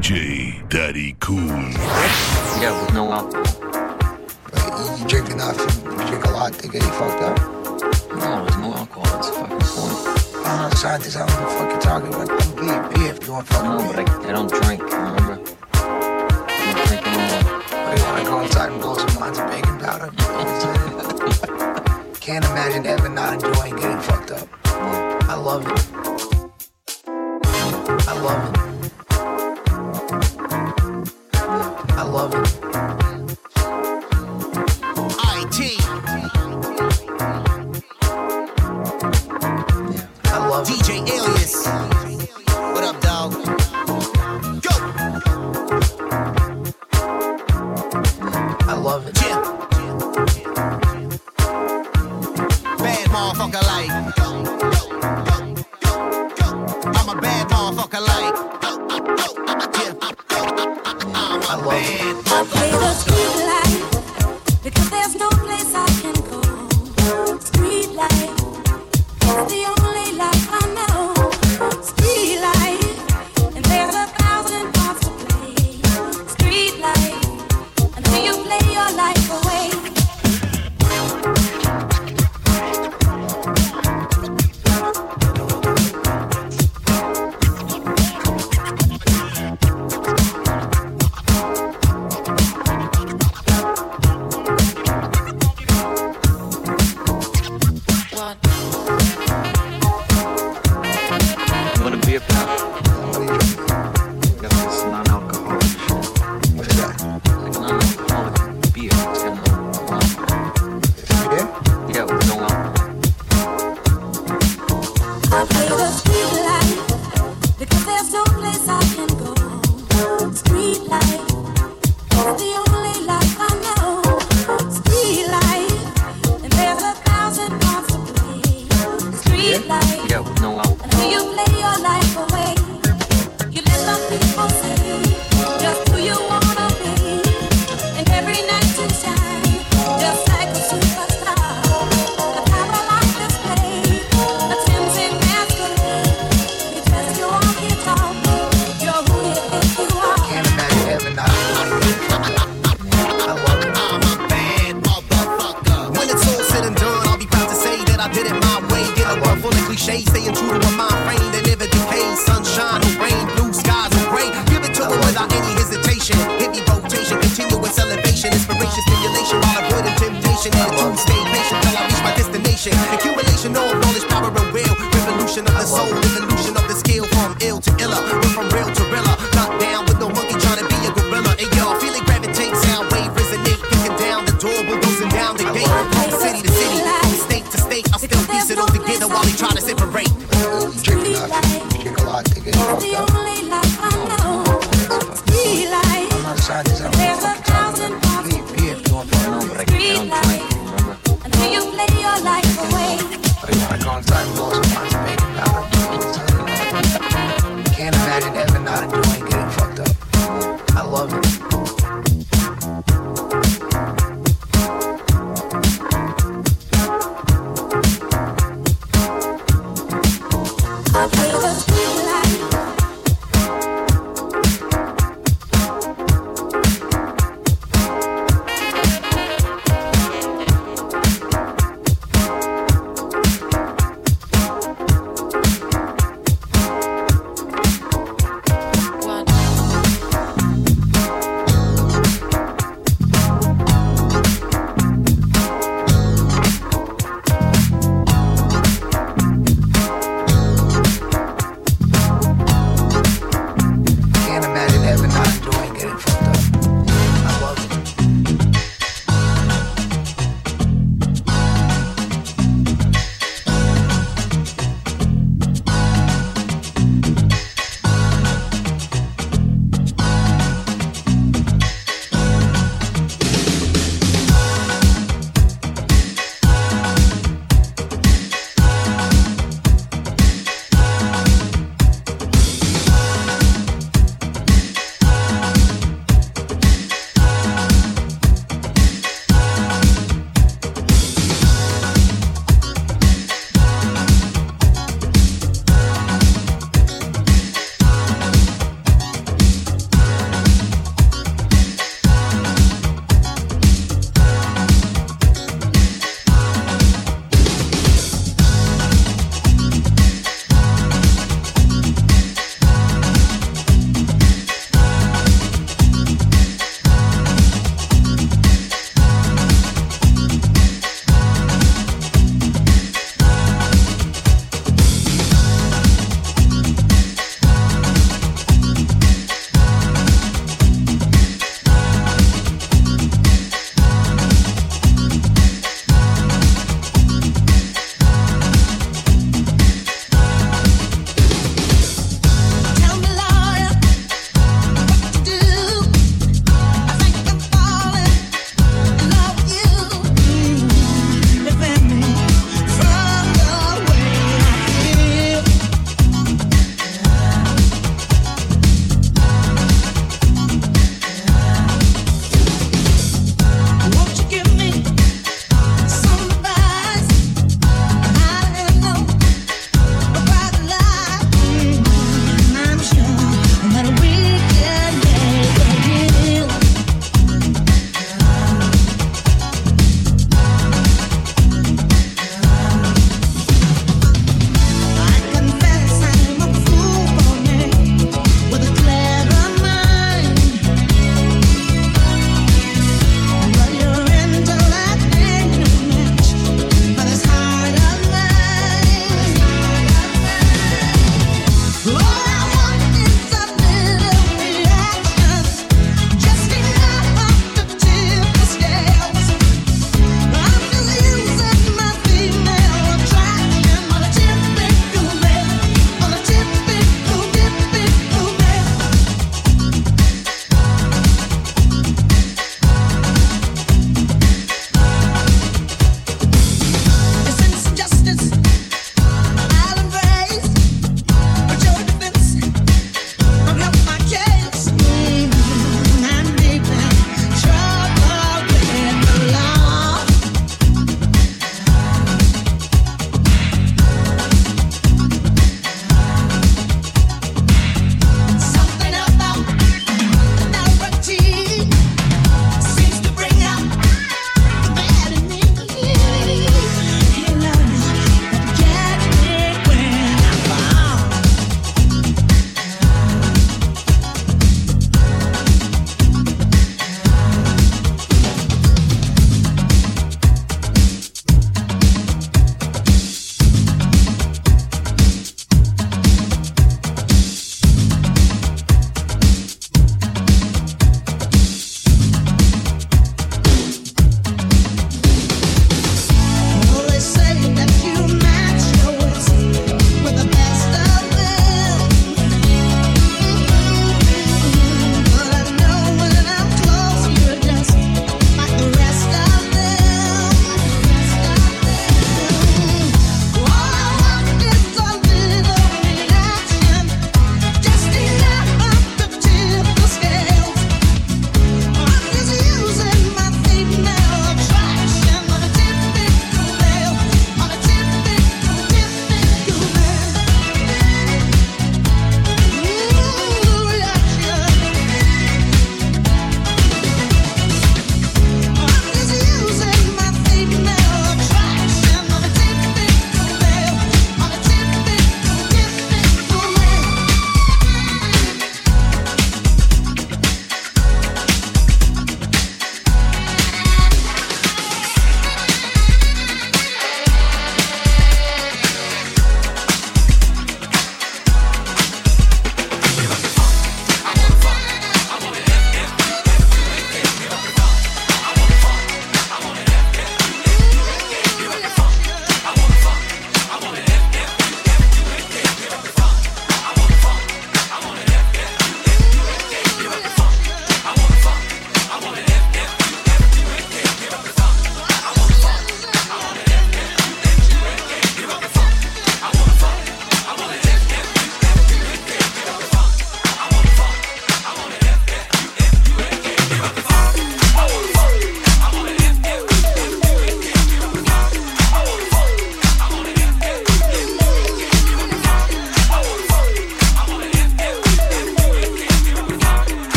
DJ Daddy Cool. Yeah, with no alcohol. Right, you drink enough, you drink a lot, to get you fucked up. No, there's no alcohol. That's a fucking point. I'm not a scientist. I don't know what the fuck you're talking about. I'm beer, beer if you want fucking No, beer. but I, I don't drink, remember? I don't drink anymore. You want to go inside and blow some lines of baking powder? Can't imagine ever not enjoying getting fucked up. I love it. I love it. love it.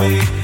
me.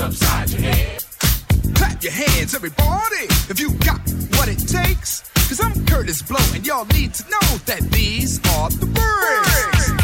upside your head. Clap your hands, everybody, if you got what it takes. Cause I'm Curtis Blow, and y'all need to know that these are the birds. birds.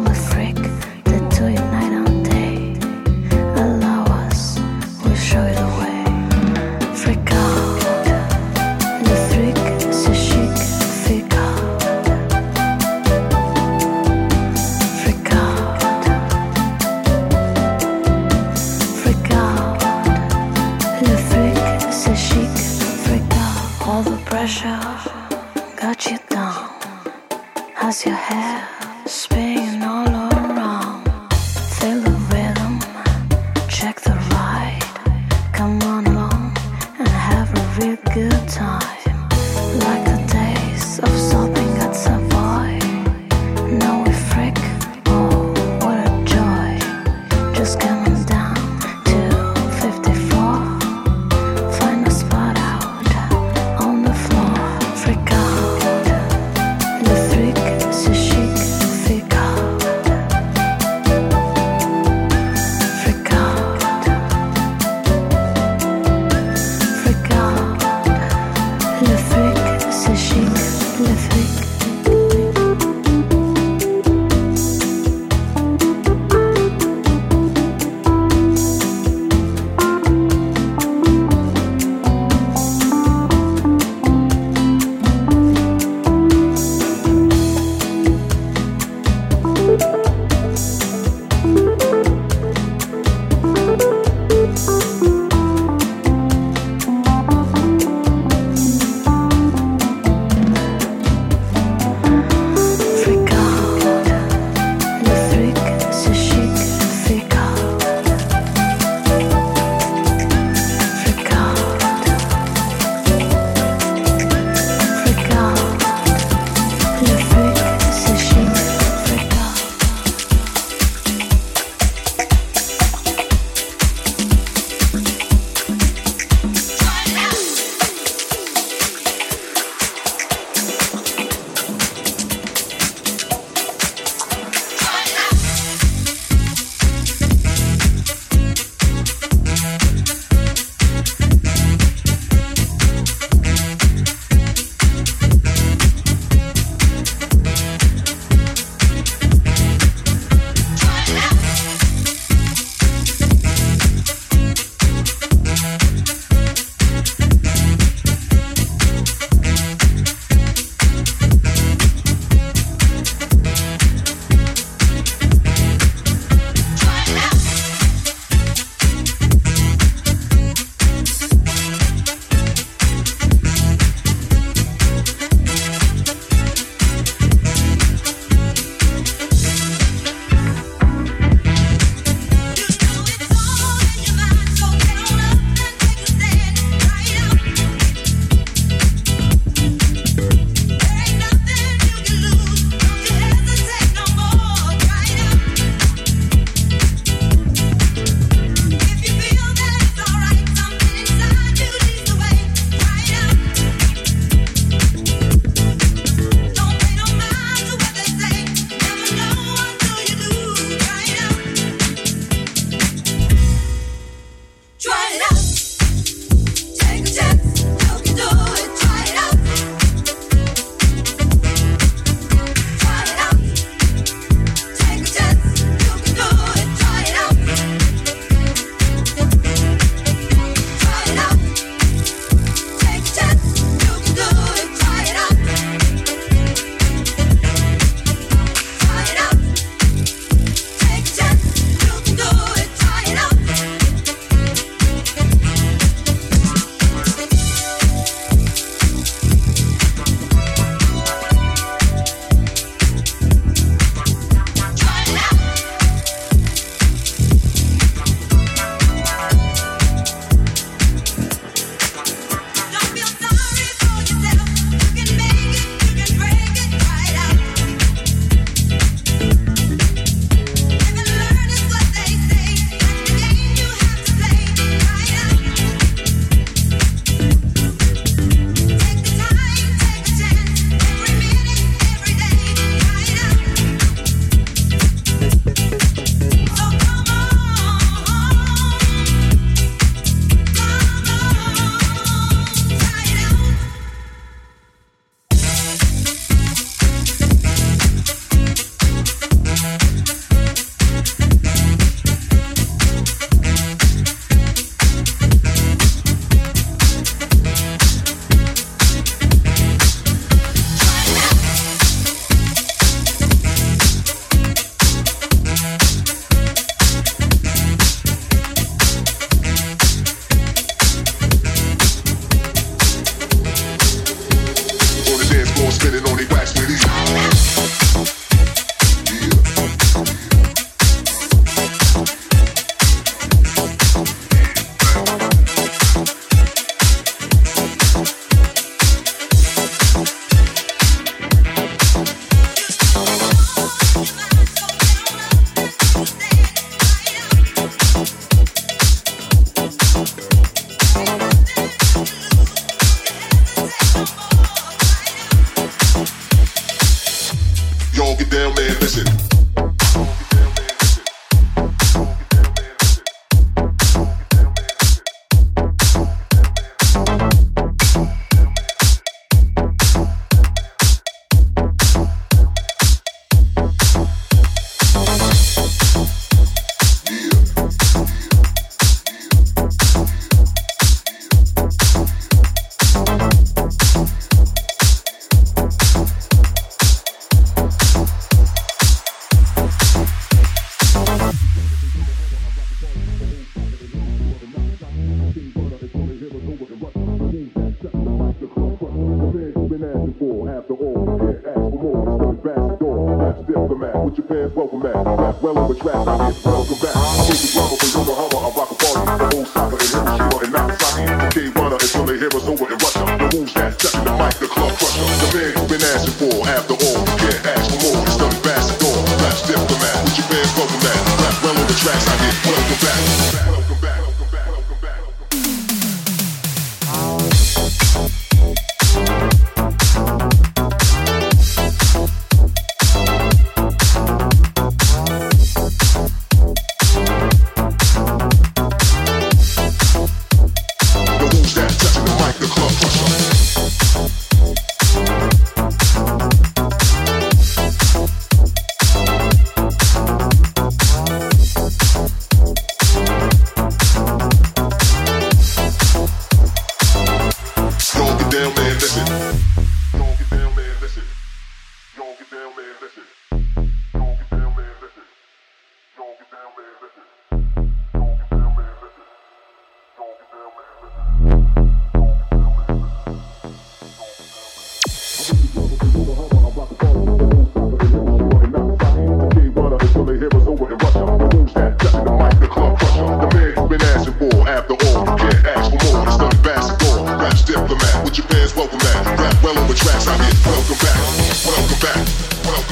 Called a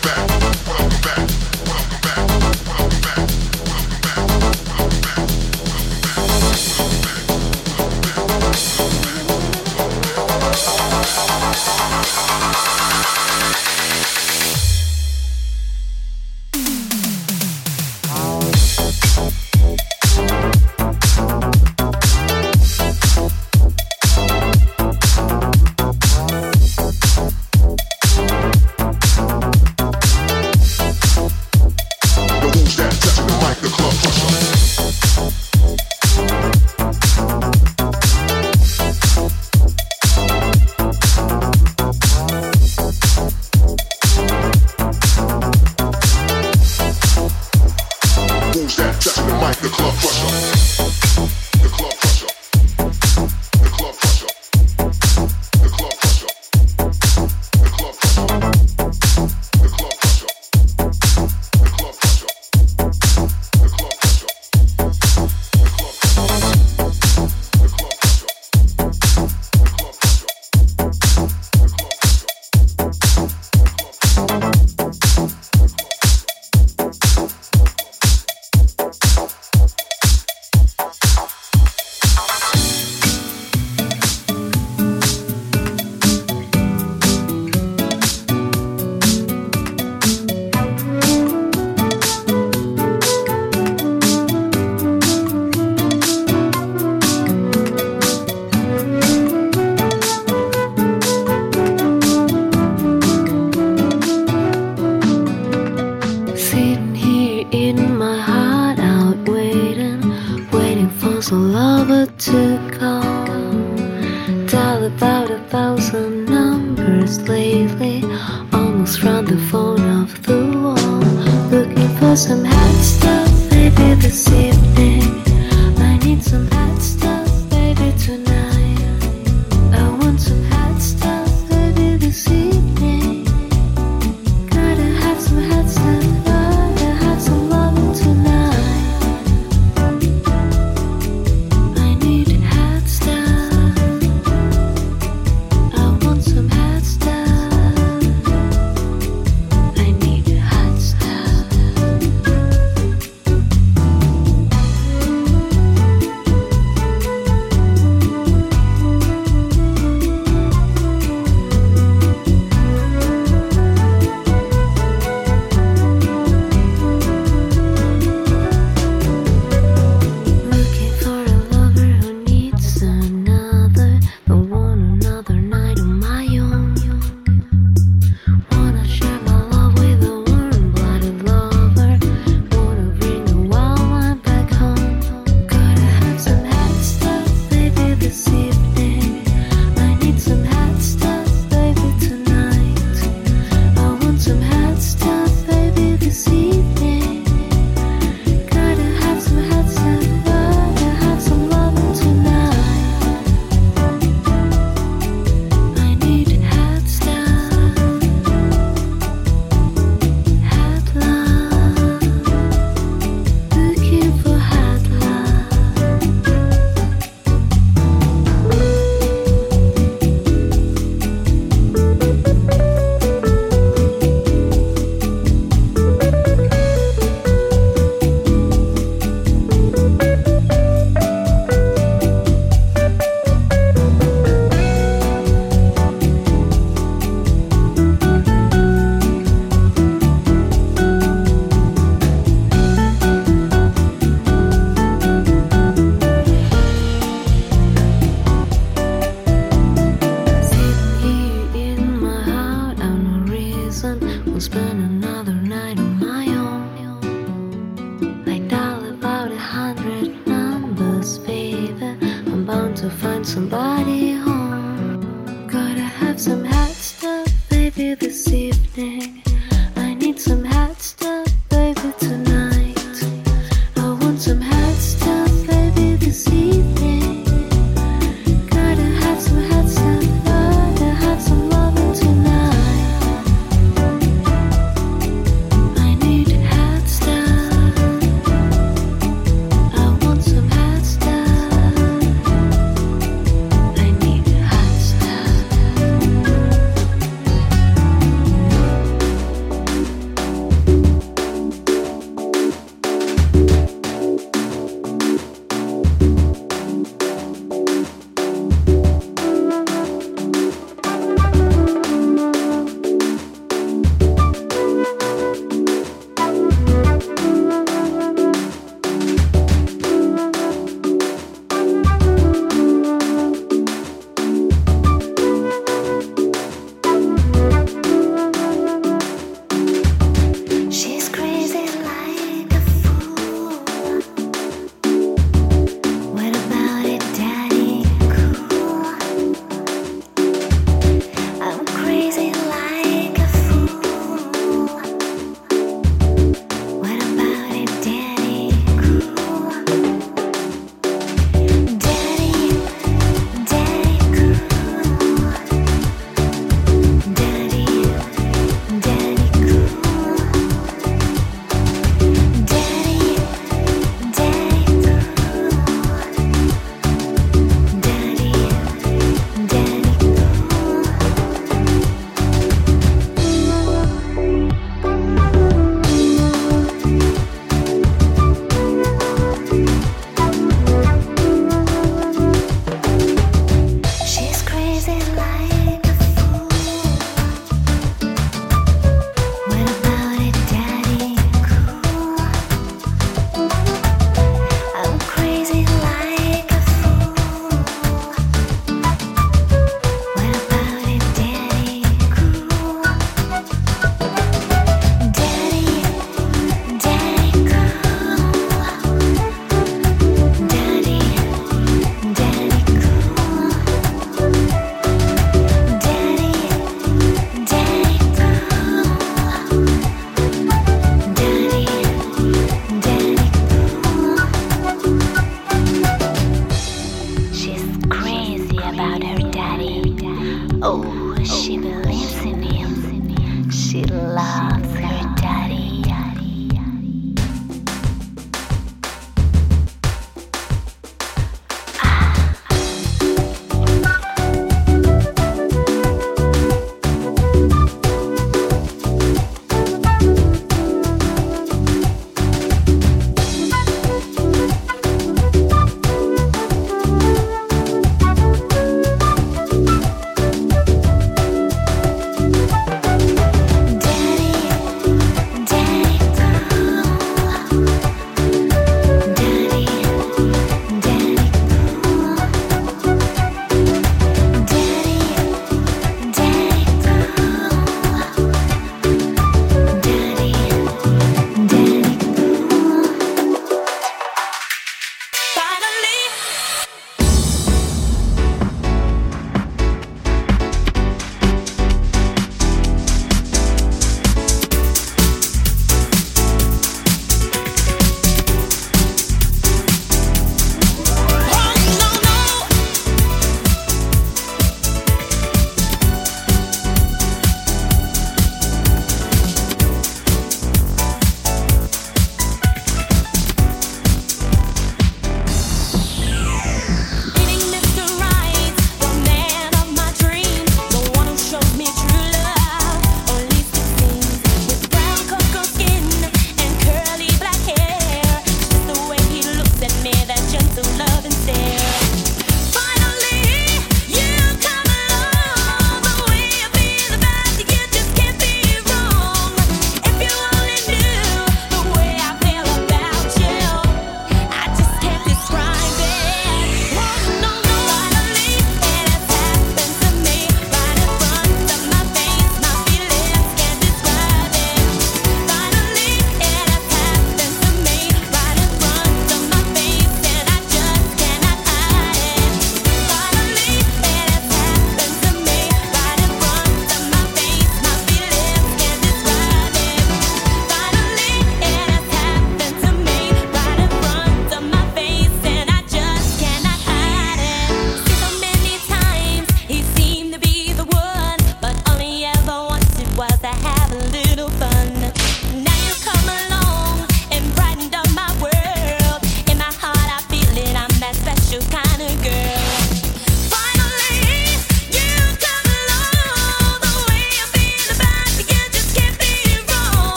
back.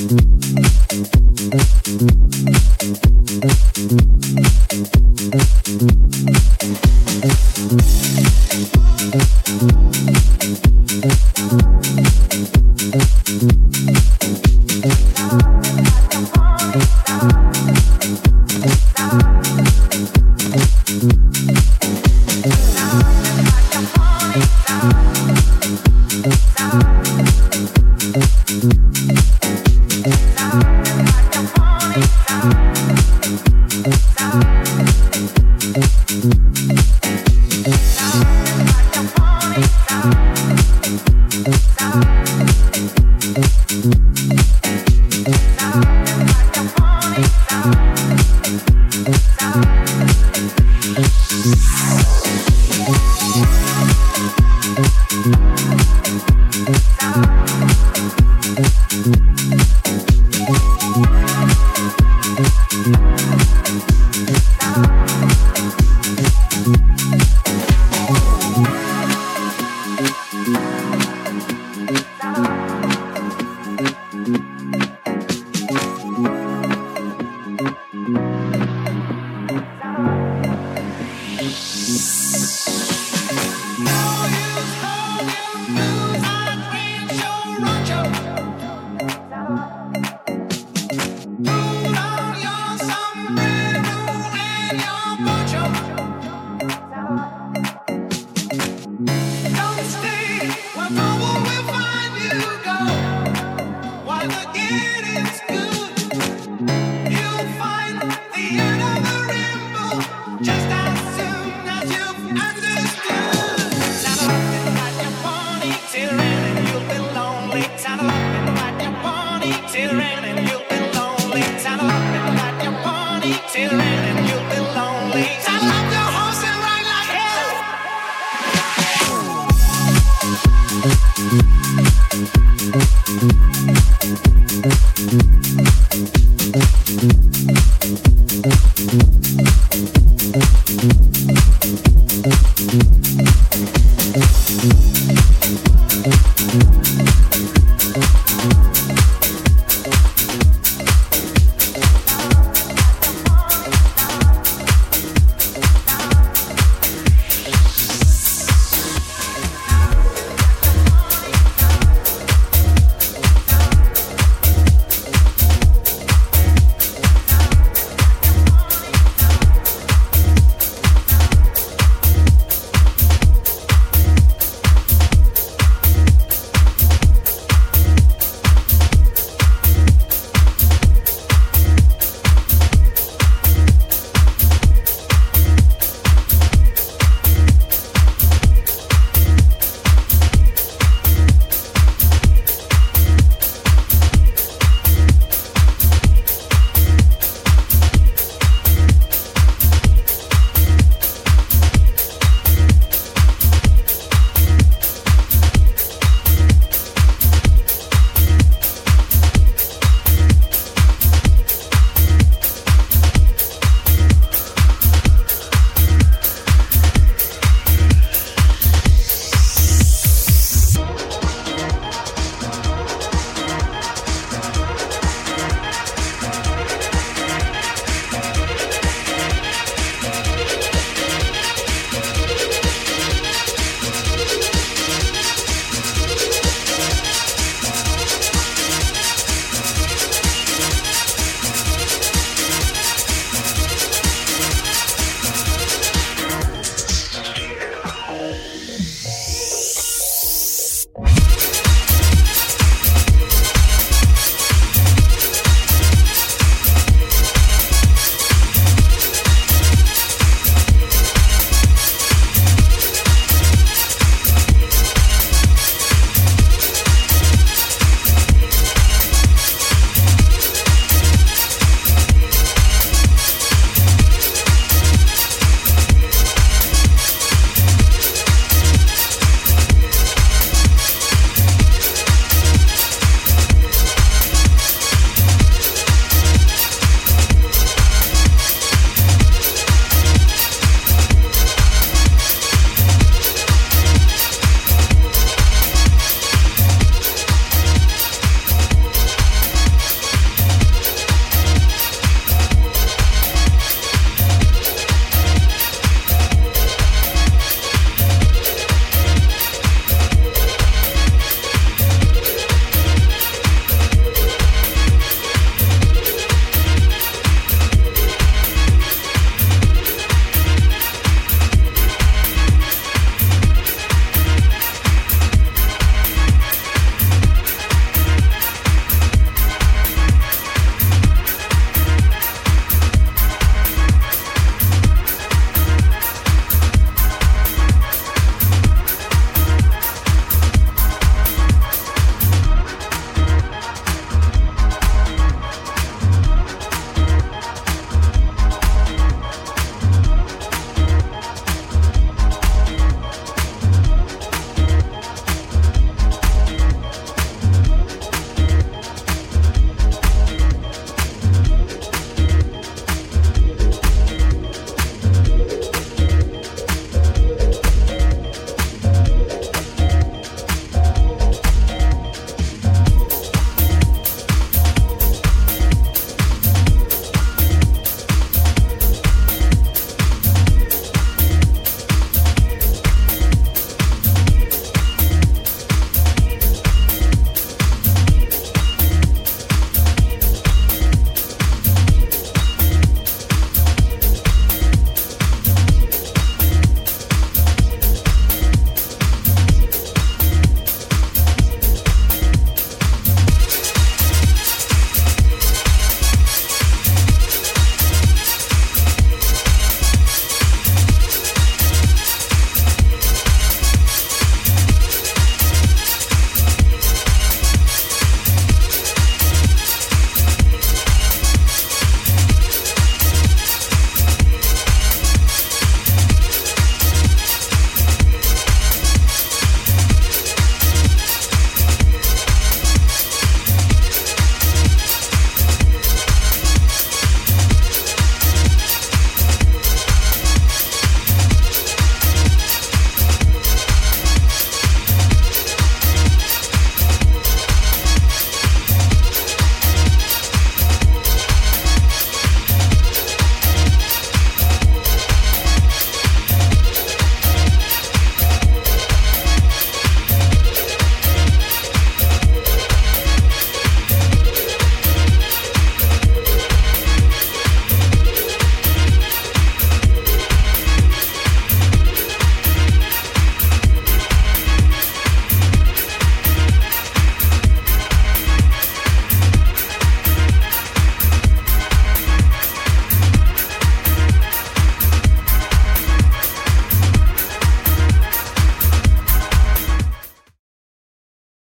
Mm-hmm.